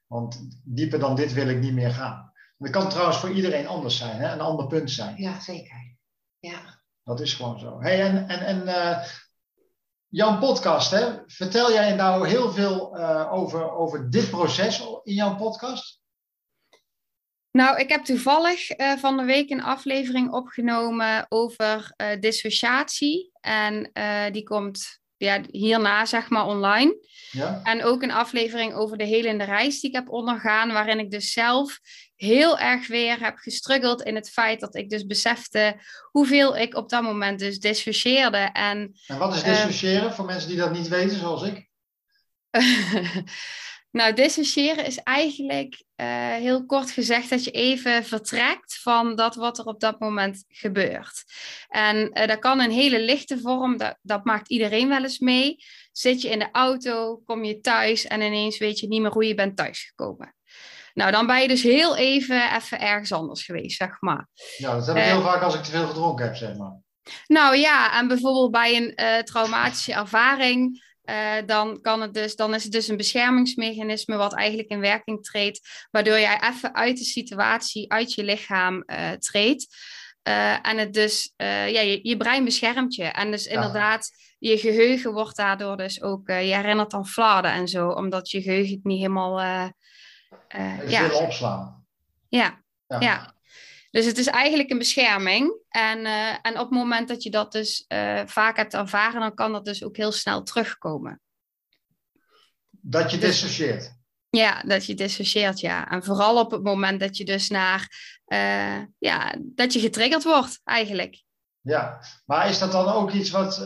Want dieper dan dit wil ik niet meer gaan. Dat kan trouwens voor iedereen anders zijn, hè? een ander punt zijn. Ja, zeker. Ja. Dat is gewoon zo. Hey, en en, en uh, jouw podcast, hè? vertel jij nou heel veel uh, over, over dit proces in jouw podcast? Nou, ik heb toevallig uh, van de week een aflevering opgenomen over uh, dissociatie. En uh, die komt ja, hierna, zeg maar, online. Ja. En ook een aflevering over de helende reis die ik heb ondergaan, waarin ik dus zelf heel erg weer heb gestruggeld in het feit dat ik dus besefte hoeveel ik op dat moment dus dissocieerde. En, en wat is dissociëren voor mensen die dat niet weten, zoals ik? Nou, dissociëren is eigenlijk uh, heel kort gezegd dat je even vertrekt van dat wat er op dat moment gebeurt. En uh, dat kan een hele lichte vorm, dat, dat maakt iedereen wel eens mee. Zit je in de auto, kom je thuis en ineens weet je niet meer hoe je bent thuisgekomen. Nou, dan ben je dus heel even, even ergens anders geweest, zeg maar. Ja, dat heb ik heel uh, vaak als ik te veel gedronken heb, zeg maar. Nou ja, en bijvoorbeeld bij een traumatische ervaring uh, dan, kan het dus, dan is het dus een beschermingsmechanisme wat eigenlijk in werking treedt, waardoor jij even uit de situatie, uit je lichaam uh, treedt. Uh, en het dus, ja, je, je, brein beschermt je. En dus inderdaad, je geheugen wordt daardoor dus ook, je herinnert dan fladen en zo, omdat je geheugen het niet helemaal... ja. opslaan. Ja, ja. ja. Dus het is eigenlijk een bescherming. En, uh, en op het moment dat je dat dus uh, vaak hebt ervaren, dan kan dat dus ook heel snel terugkomen. Dat je dus, dissocieert. Ja, dat je dissocieert, ja. En vooral op het moment dat je dus naar, uh, ja, dat je getriggerd wordt, eigenlijk. Ja, maar is dat dan ook iets wat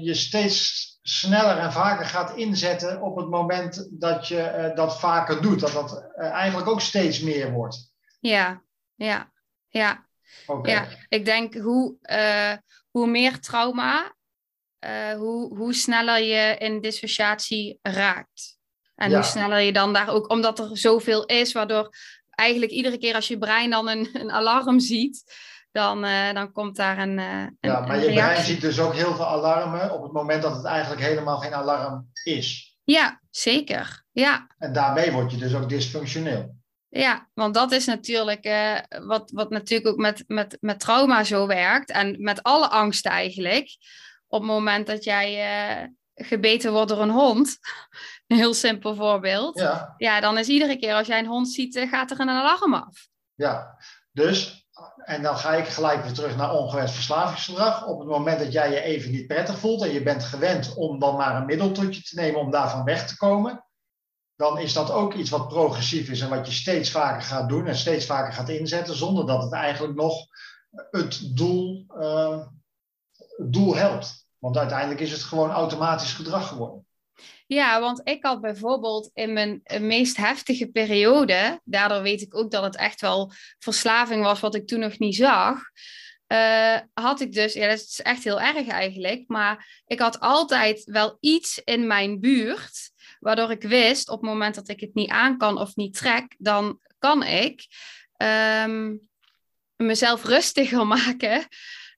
je steeds sneller en vaker gaat inzetten op het moment dat je dat vaker doet? Dat dat eigenlijk ook steeds meer wordt? Ja, ja. Ja, okay. ja. ik denk hoe, uh, hoe meer trauma, uh, hoe, hoe sneller je in dissociatie raakt. En ja. hoe sneller je dan daar ook, omdat er zoveel is, waardoor eigenlijk iedere keer als je brein dan een, een alarm ziet, dan, uh, dan komt daar een. een ja, maar je brein ziet dus ook heel veel alarmen op het moment dat het eigenlijk helemaal geen alarm is. Ja, zeker. Ja. En daarmee word je dus ook dysfunctioneel. Ja, want dat is natuurlijk uh, wat, wat natuurlijk ook met, met, met trauma zo werkt. En met alle angsten eigenlijk. Op het moment dat jij uh, gebeten wordt door een hond. Een heel simpel voorbeeld. Ja. ja, dan is iedere keer als jij een hond ziet, uh, gaat er een alarm af. Ja, dus, en dan ga ik gelijk weer terug naar ongewenst verslavingsgedrag. Op het moment dat jij je even niet prettig voelt en je bent gewend om dan maar een middel tot je te nemen om daarvan weg te komen dan is dat ook iets wat progressief is en wat je steeds vaker gaat doen en steeds vaker gaat inzetten, zonder dat het eigenlijk nog het doel, het doel helpt. Want uiteindelijk is het gewoon automatisch gedrag geworden. Ja, want ik had bijvoorbeeld in mijn meest heftige periode, daardoor weet ik ook dat het echt wel verslaving was, wat ik toen nog niet zag. Uh, had ik dus, ja, dat is echt heel erg eigenlijk, maar ik had altijd wel iets in mijn buurt Waardoor ik wist, op het moment dat ik het niet aan kan of niet trek, dan kan ik um, mezelf rustiger maken.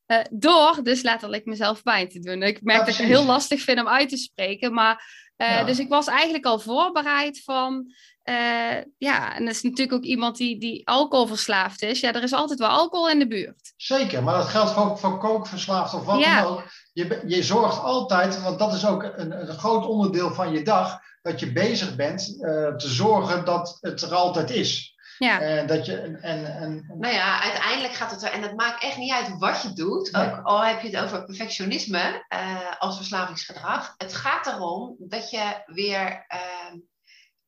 Uh, door dus letterlijk mezelf pijn te doen. Ik merk dat ik het heel lastig vind om uit te spreken. Maar, uh, ja. Dus ik was eigenlijk al voorbereid van... Uh, ja, en dat is natuurlijk ook iemand die, die alcoholverslaafd is. Ja, er is altijd wel alcohol in de buurt. Zeker, maar dat geldt ook voor kookverslaafd of wat ja. dan ook. Je, je zorgt altijd, want dat is ook een, een groot onderdeel van je dag dat je bezig bent uh, te zorgen dat het er altijd is. Ja. En dat je, en, en, Nou ja, uiteindelijk gaat het er, en het maakt echt niet uit wat je doet, nee. ook al heb je het over perfectionisme uh, als verslavingsgedrag. Het gaat erom dat je weer uh,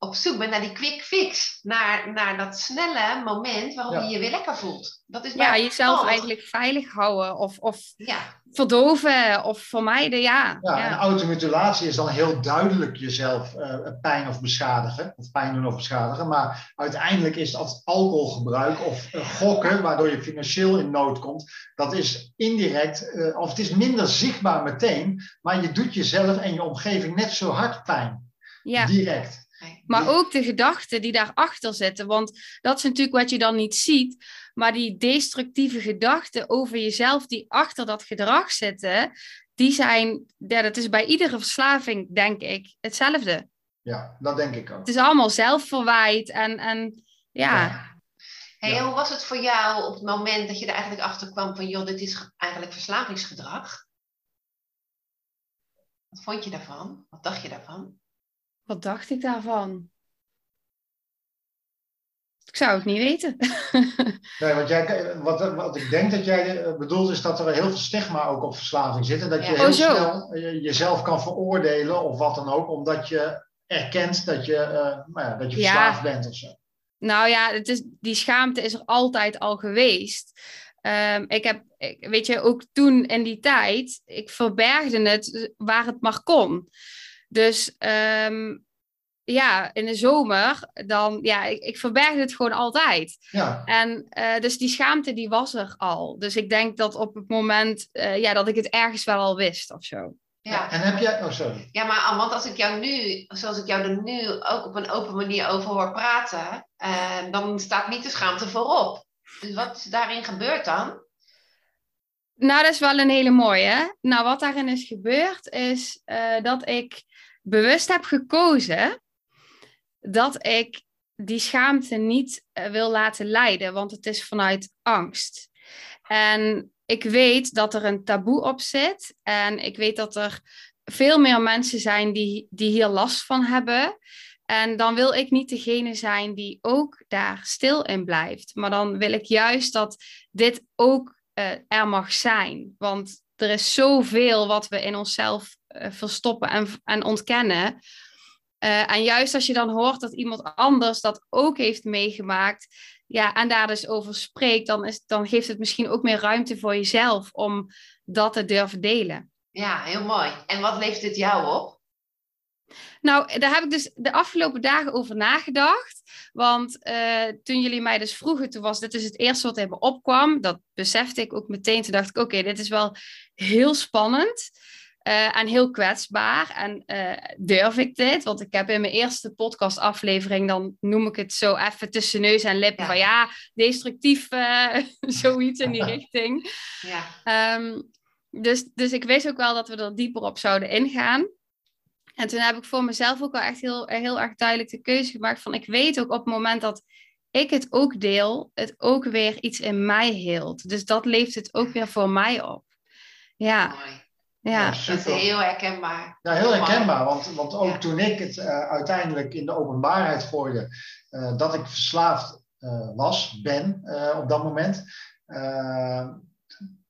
op zoek bent naar die quick fix. Naar, naar dat snelle moment waarop Ja. je je weer lekker voelt. Dat is Ja, bij jezelf eigenlijk veilig houden of, of Ja, verdoven of vermijden, ja. Ja, ja. en automutilatie is dan heel duidelijk jezelf eh, pijn of beschadigen, of pijn doen of beschadigen. Maar uiteindelijk is dat alcoholgebruik of eh, gokken, waardoor je financieel in nood komt, dat is indirect, eh, of het is minder zichtbaar meteen, maar je doet jezelf en je omgeving net zo hard pijn. ja. Direct. Maar ook de gedachten die daarachter zitten. Want dat is natuurlijk wat je dan niet ziet. Maar die destructieve gedachten over jezelf die achter dat gedrag zitten, die zijn, ja, dat is bij iedere verslaving, denk ik, hetzelfde. Ja, dat denk ik ook. Het is allemaal zelfverwijt en, en ja. Hey, Ja. Hoe was het voor jou op het moment dat je er eigenlijk achter kwam van, joh, dit is ge- eigenlijk verslavingsgedrag? Wat vond je daarvan? Wat dacht je daarvan? Wat dacht ik daarvan? Ik zou het niet weten. Nee, want jij, wat, wat ik denk dat jij eh, bedoelt is dat er heel veel stigma ook op verslaving zit. En dat je Ja. heel Oh, snel eh, jezelf kan veroordelen of wat dan ook, omdat je erkent dat je, eh, nou ja, dat je Ja. verslaafd bent of zo. Nou ja, het is, die schaamte is er altijd al geweest. Ehm, ik heb, weet je, ook toen in die tijd, ik verbergde het waar het maar kon. Dus ehm, ja, in de zomer, dan, ja, ik, ik verbergde het gewoon altijd. Ja, En eh, dus die schaamte, die was er al. Dus ik denk dat op het moment, eh, ja, dat ik het ergens wel al wist of zo. Ja. en heb jij, oh sorry. Ja, maar want als ik jou nu, zoals ik jou er nu ook op een open manier over hoor praten, eh, dan staat niet de schaamte voorop. Dus wat is daarin gebeurd dan? Nou, dat is wel een hele mooie. Nou, wat daarin is gebeurd, is eh, dat ik bewust heb gekozen dat ik die schaamte niet eh, wil laten leiden, want het is vanuit angst. En ik weet dat er een taboe op zit en ik weet dat er veel meer mensen zijn die, die hier last van hebben. En dan wil ik niet degene zijn die ook daar stil in blijft. Maar dan wil ik juist dat dit ook eh, er mag zijn. Want er is zoveel wat we in onszelf eh, verstoppen en, en ontkennen. Eh, en juist als je dan hoort dat iemand anders dat ook heeft meegemaakt, ja, en daar dus over spreekt, dan, is, dan geeft het misschien ook meer ruimte voor jezelf om dat te durven delen. Ja, heel mooi. En wat levert dit jou op? Nou, daar heb ik dus de afgelopen dagen over nagedacht. Want eh, toen jullie mij dus vroegen, toen was dit dus het eerste wat er me opkwam. Dat besefte ik ook meteen. Toen dacht ik, oké, dit is wel heel spannend. eh, en heel kwetsbaar. En eh, durf ik dit? Want ik heb in mijn eerste podcastaflevering, dan noem ik het zo even tussen neus en lippen. Ja. Van ja, destructief, zoiets in die richting. Ja, Ehm, dus, dus ik wist ook wel dat we er dieper op zouden ingaan. En toen heb ik voor mezelf ook wel echt heel, heel erg duidelijk de keuze gemaakt van ik weet ook op het moment dat ik het ook deel, het ook weer iets in mij heelt. Dus dat leeft het ook weer voor mij op. Ja, mooi. ja. Dat is heel herkenbaar. Ja, heel herkenbaar, want, want ook Ja. toen ik het eh, uiteindelijk in de openbaarheid gooide, eh, dat ik verslaafd eh, was, ben eh, op dat moment,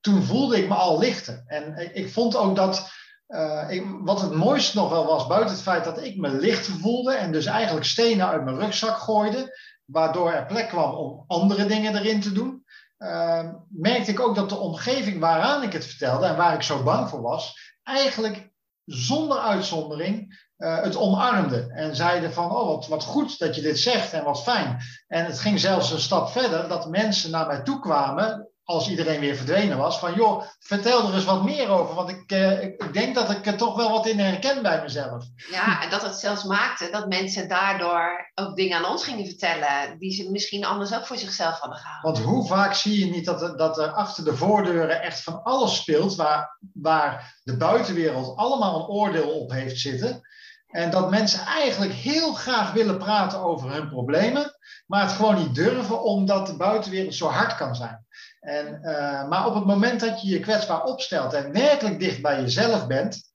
toen voelde ik me al lichter. En ik, ik vond ook dat, eh, wat het mooiste nog wel was, buiten het feit dat ik me lichter voelde en dus eigenlijk stenen uit mijn rugzak gooide, waardoor er plek kwam om andere dingen erin te doen. eh, merkte ik ook dat de omgeving waaraan ik het vertelde en waar ik zo bang voor was, eigenlijk zonder uitzondering eh, het omarmde. En zeiden van, oh wat, wat goed dat je dit zegt en wat fijn. En het ging zelfs een stap verder dat mensen naar mij toe kwamen, als iedereen weer verdwenen was, van joh, vertel er eens wat meer over, want ik, eh, ik, ik denk dat ik er toch wel wat in herken bij mezelf. Ja, en dat het zelfs maakte dat mensen daardoor ook dingen aan ons gingen vertellen die ze misschien anders ook voor zichzelf hadden gehouden. Want hoe vaak zie je niet dat er, dat er achter de voordeuren echt van alles speelt, waar, waar de buitenwereld allemaal een oordeel op heeft zitten. En dat mensen eigenlijk heel graag willen praten over hun problemen, maar het gewoon niet durven omdat de buitenwereld zo hard kan zijn. En, eh, maar op het moment dat je je kwetsbaar opstelt en werkelijk dicht bij jezelf bent,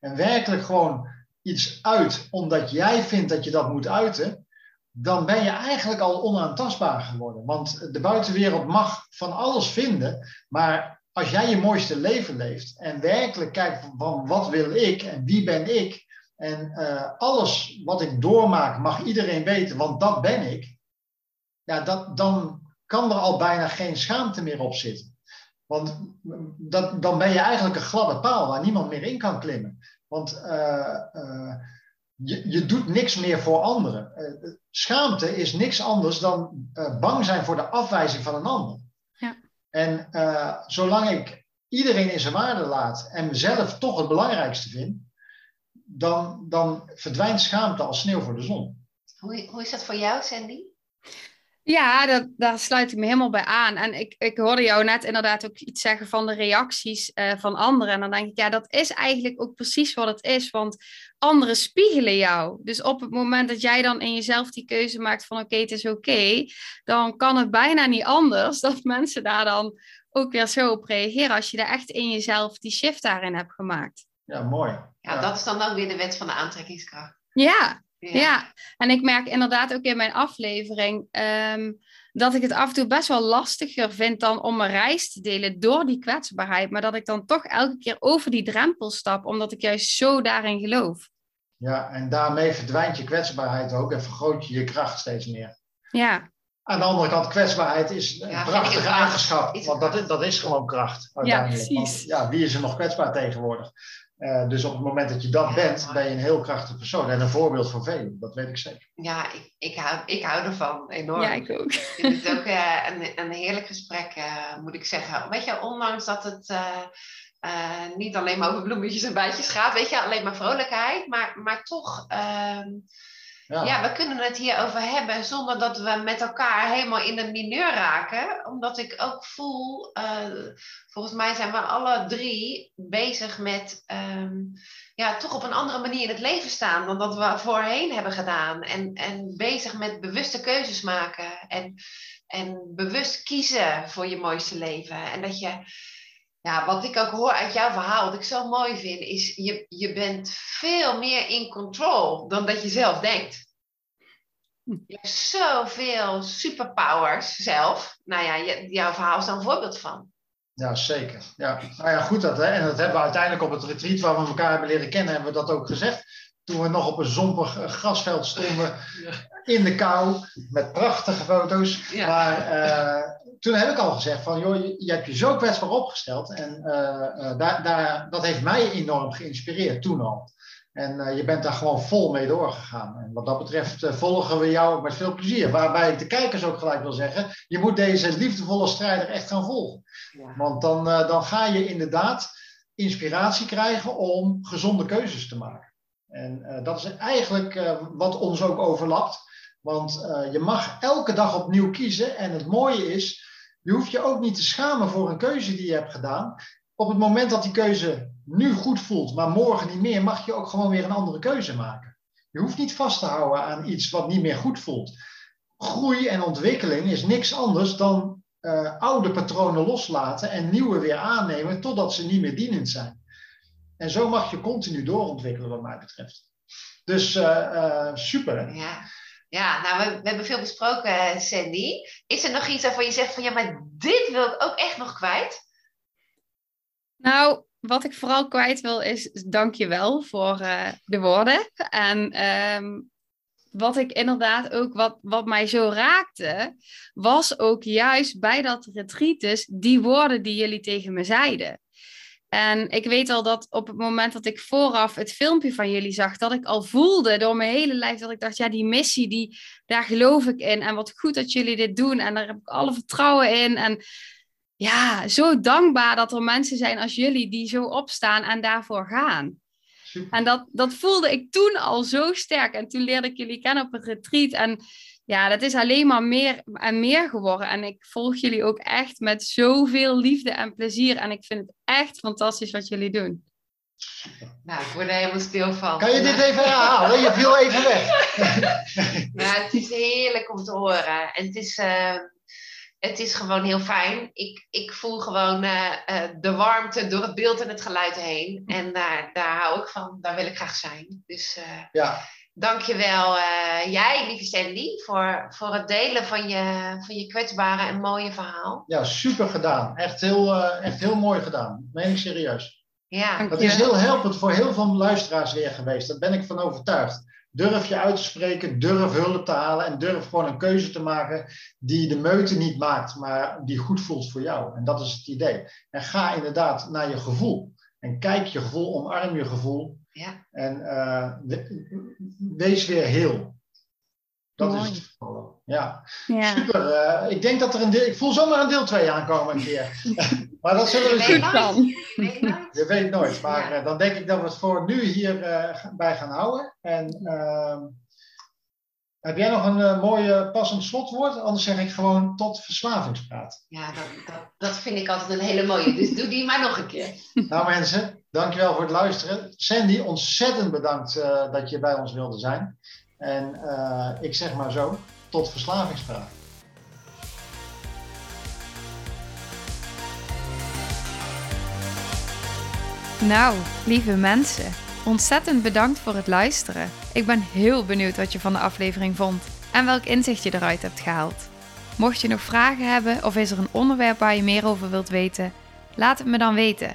en werkelijk gewoon iets uit omdat jij vindt dat je dat moet uiten, dan ben je eigenlijk al onaantastbaar geworden. Want de buitenwereld mag van alles vinden, maar als jij je mooiste leven leeft en werkelijk kijkt van wat wil ik en wie ben ik En eh, alles wat ik doormaak mag iedereen weten, want dat ben ik. Ja, dat, dan kan er al bijna geen schaamte meer op zitten. Want dat, dan ben je eigenlijk een gladde paal waar niemand meer in kan klimmen. Want uh, uh, je, je doet niks meer voor anderen. Schaamte is niks anders dan bang zijn voor de afwijzing van een ander. Ja. En zolang ik iedereen in zijn waarde laat en mezelf toch het belangrijkste vind, dan, dan verdwijnt schaamte als sneeuw voor de zon. Hoe, hoe is dat voor jou, Sandy? Ja, dat, daar sluit ik me helemaal bij aan. En ik, ik hoorde jou net inderdaad ook iets zeggen van de reacties uh, van anderen. En dan denk ik, ja, dat is eigenlijk ook precies wat het is. Want anderen spiegelen jou. Dus op het moment dat jij dan in jezelf die keuze maakt van oké, het is oké, dan kan het bijna niet anders dat mensen daar dan ook weer zo op reageren. Als je daar echt in jezelf die shift daarin hebt gemaakt. Ja, mooi. Ja, ja. dat is dan ook weer de wet van de aantrekkingskracht. Ja, ja. ja. en ik merk inderdaad ook in mijn aflevering um, dat ik het af en toe best wel lastiger vind dan om een reis te delen door die kwetsbaarheid. Maar dat ik dan toch elke keer over die drempel stap, omdat ik juist zo daarin geloof. Ja, en daarmee verdwijnt je kwetsbaarheid ook en vergroot je je kracht steeds meer. Ja. Aan de andere kant, kwetsbaarheid is een ja, prachtige eigenschap, want dat is, dat is gewoon kracht. Ja, precies. Want, ja, wie is er nog kwetsbaar tegenwoordig? Uh, dus op het moment dat je dat bent, ben je een heel krachtig persoon en een voorbeeld voor velen. Dat weet ik zeker. Ja, ik, ik, hou, ik hou ervan enorm. Ja, ik ook. Ik vind het ook uh, een, een heerlijk gesprek, uh, moet ik zeggen. Weet je, ondanks dat het niet alleen maar over bloemetjes en bijtjes gaat, weet je, alleen maar vrolijkheid, maar, maar toch ehm, ja. we kunnen het hierover hebben zonder dat we met elkaar helemaal in de mineur raken. Omdat ik ook voel, uh, volgens mij zijn we alle drie bezig met um, ja, toch op een andere manier in het leven staan dan dat we voorheen hebben gedaan. En, en bezig met bewuste keuzes maken en, en bewust kiezen voor je mooiste leven. En dat je, ja, wat ik ook hoor uit jouw verhaal, wat ik zo mooi vind, is je, je bent veel meer in control dan dat je zelf denkt. Je hebt zoveel superpowers zelf. Nou ja, jouw verhaal is daar een voorbeeld van. Ja, zeker. Ja. Nou ja, goed. Dat, hè. En dat hebben we uiteindelijk op het retreat waar we elkaar hebben leren kennen, hebben we dat ook gezegd. Toen we nog op een zompig grasveld stonden, in de kou, met prachtige foto's. Ja. Maar uh, toen heb ik al gezegd van, joh, je, je hebt je zo kwetsbaar opgesteld. En uh, uh, daar, daar, dat heeft mij enorm geïnspireerd toen al. En uh, je bent daar gewoon vol mee doorgegaan. En wat dat betreft volgen we jou met veel plezier. Waarbij ik de kijkers ook gelijk wil zeggen: je moet deze liefdevolle strijder echt gaan volgen. Ja. Want dan, dan ga je inderdaad inspiratie krijgen om gezonde keuzes te maken. En dat is eigenlijk wat ons ook overlapt. Want je mag elke dag opnieuw kiezen. En het mooie is, je hoeft je ook niet te schamen voor een keuze die je hebt gedaan. Op het moment dat die keuze nu goed voelt, maar morgen niet meer, mag je ook gewoon weer een andere keuze maken. Je hoeft niet vast te houden aan iets wat niet meer goed voelt. Groei en ontwikkeling is niks anders dan uh, oude patronen loslaten en nieuwe weer aannemen totdat ze niet meer dienend zijn. En zo mag je continu doorontwikkelen, wat mij betreft. Dus uh, super. Ja. Ja, nou, we, hebben veel besproken, Sandy. Is er nog iets waarvan je zegt van ja, maar dit wil ik ook echt nog kwijt? Nou, wat ik vooral kwijt wil is dank je wel voor uh, de woorden. En um, wat ik inderdaad ook, wat, wat mij zo raakte, was ook juist bij dat retreat die woorden die jullie tegen me zeiden. En ik weet al dat op het moment dat ik vooraf het filmpje van jullie zag, dat ik al voelde door mijn hele lijf dat ik dacht, ja, die missie, die, daar geloof ik in. En wat goed dat jullie dit doen. En daar heb ik alle vertrouwen in. En ja, zo dankbaar dat er mensen zijn als jullie die zo opstaan en daarvoor gaan. En dat, dat voelde ik toen al zo sterk. En toen leerde ik jullie kennen op een retreat. En ja, dat is alleen maar meer en meer geworden. En ik volg jullie ook echt met zoveel liefde en plezier. En ik vind het echt fantastisch wat jullie doen. Nou, ik word er helemaal stil van. Kan je dit even herhalen? Je viel even weg. nou, het is heerlijk om te horen. En het is... Uh het is gewoon heel fijn. Ik, ik voel gewoon uh, uh, de warmte door het beeld en het geluid heen. En daar, daar hou ik van. Daar wil ik graag zijn. Dus uh, ja. Dankjewel jij, lieve Sandy, voor, voor het delen van je, van je kwetsbare en mooie verhaal. Ja, super gedaan. Echt heel, echt heel mooi gedaan. Meen ik serieus. Ja. Dat is heel helpend voor heel veel luisteraars weer geweest. Daar ben ik van overtuigd. Durf je uit te spreken, durf hulp te halen en durf gewoon een keuze te maken die de meute niet maakt, maar die goed voelt voor jou. En dat is het idee. En ga inderdaad naar je gevoel. En kijk je gevoel, omarm je gevoel. Ja. En uh, we, wees weer heel. Dat Mooi. is het. Ja, Ja. super. Uh, ik denk dat er een deel, ik voel zomaar een deel 2 aankomen een keer. maar dat zullen we Je zien. weet dan. nooit. Je weet nooit. Je weet nooit, maar Ja. uh, dan denk ik dat we het voor nu hierbij bij gaan houden. En uh, heb jij nog een uh, mooi passend slotwoord? Anders zeg ik gewoon tot verslavingspraat. Ja, dat, dat, dat vind ik altijd een hele mooie. Dus doe die maar nog een keer. nou mensen, dankjewel voor het luisteren. Sandy, ontzettend bedankt uh, dat je bij ons wilde zijn. En uh, ik zeg maar zo, tot verslavingspraat. Nou, lieve mensen, ontzettend bedankt voor het luisteren. Ik ben heel benieuwd wat je van de aflevering vond en welk inzicht je eruit hebt gehaald. Mocht je nog vragen hebben of is er een onderwerp waar je meer over wilt weten, laat het me dan weten.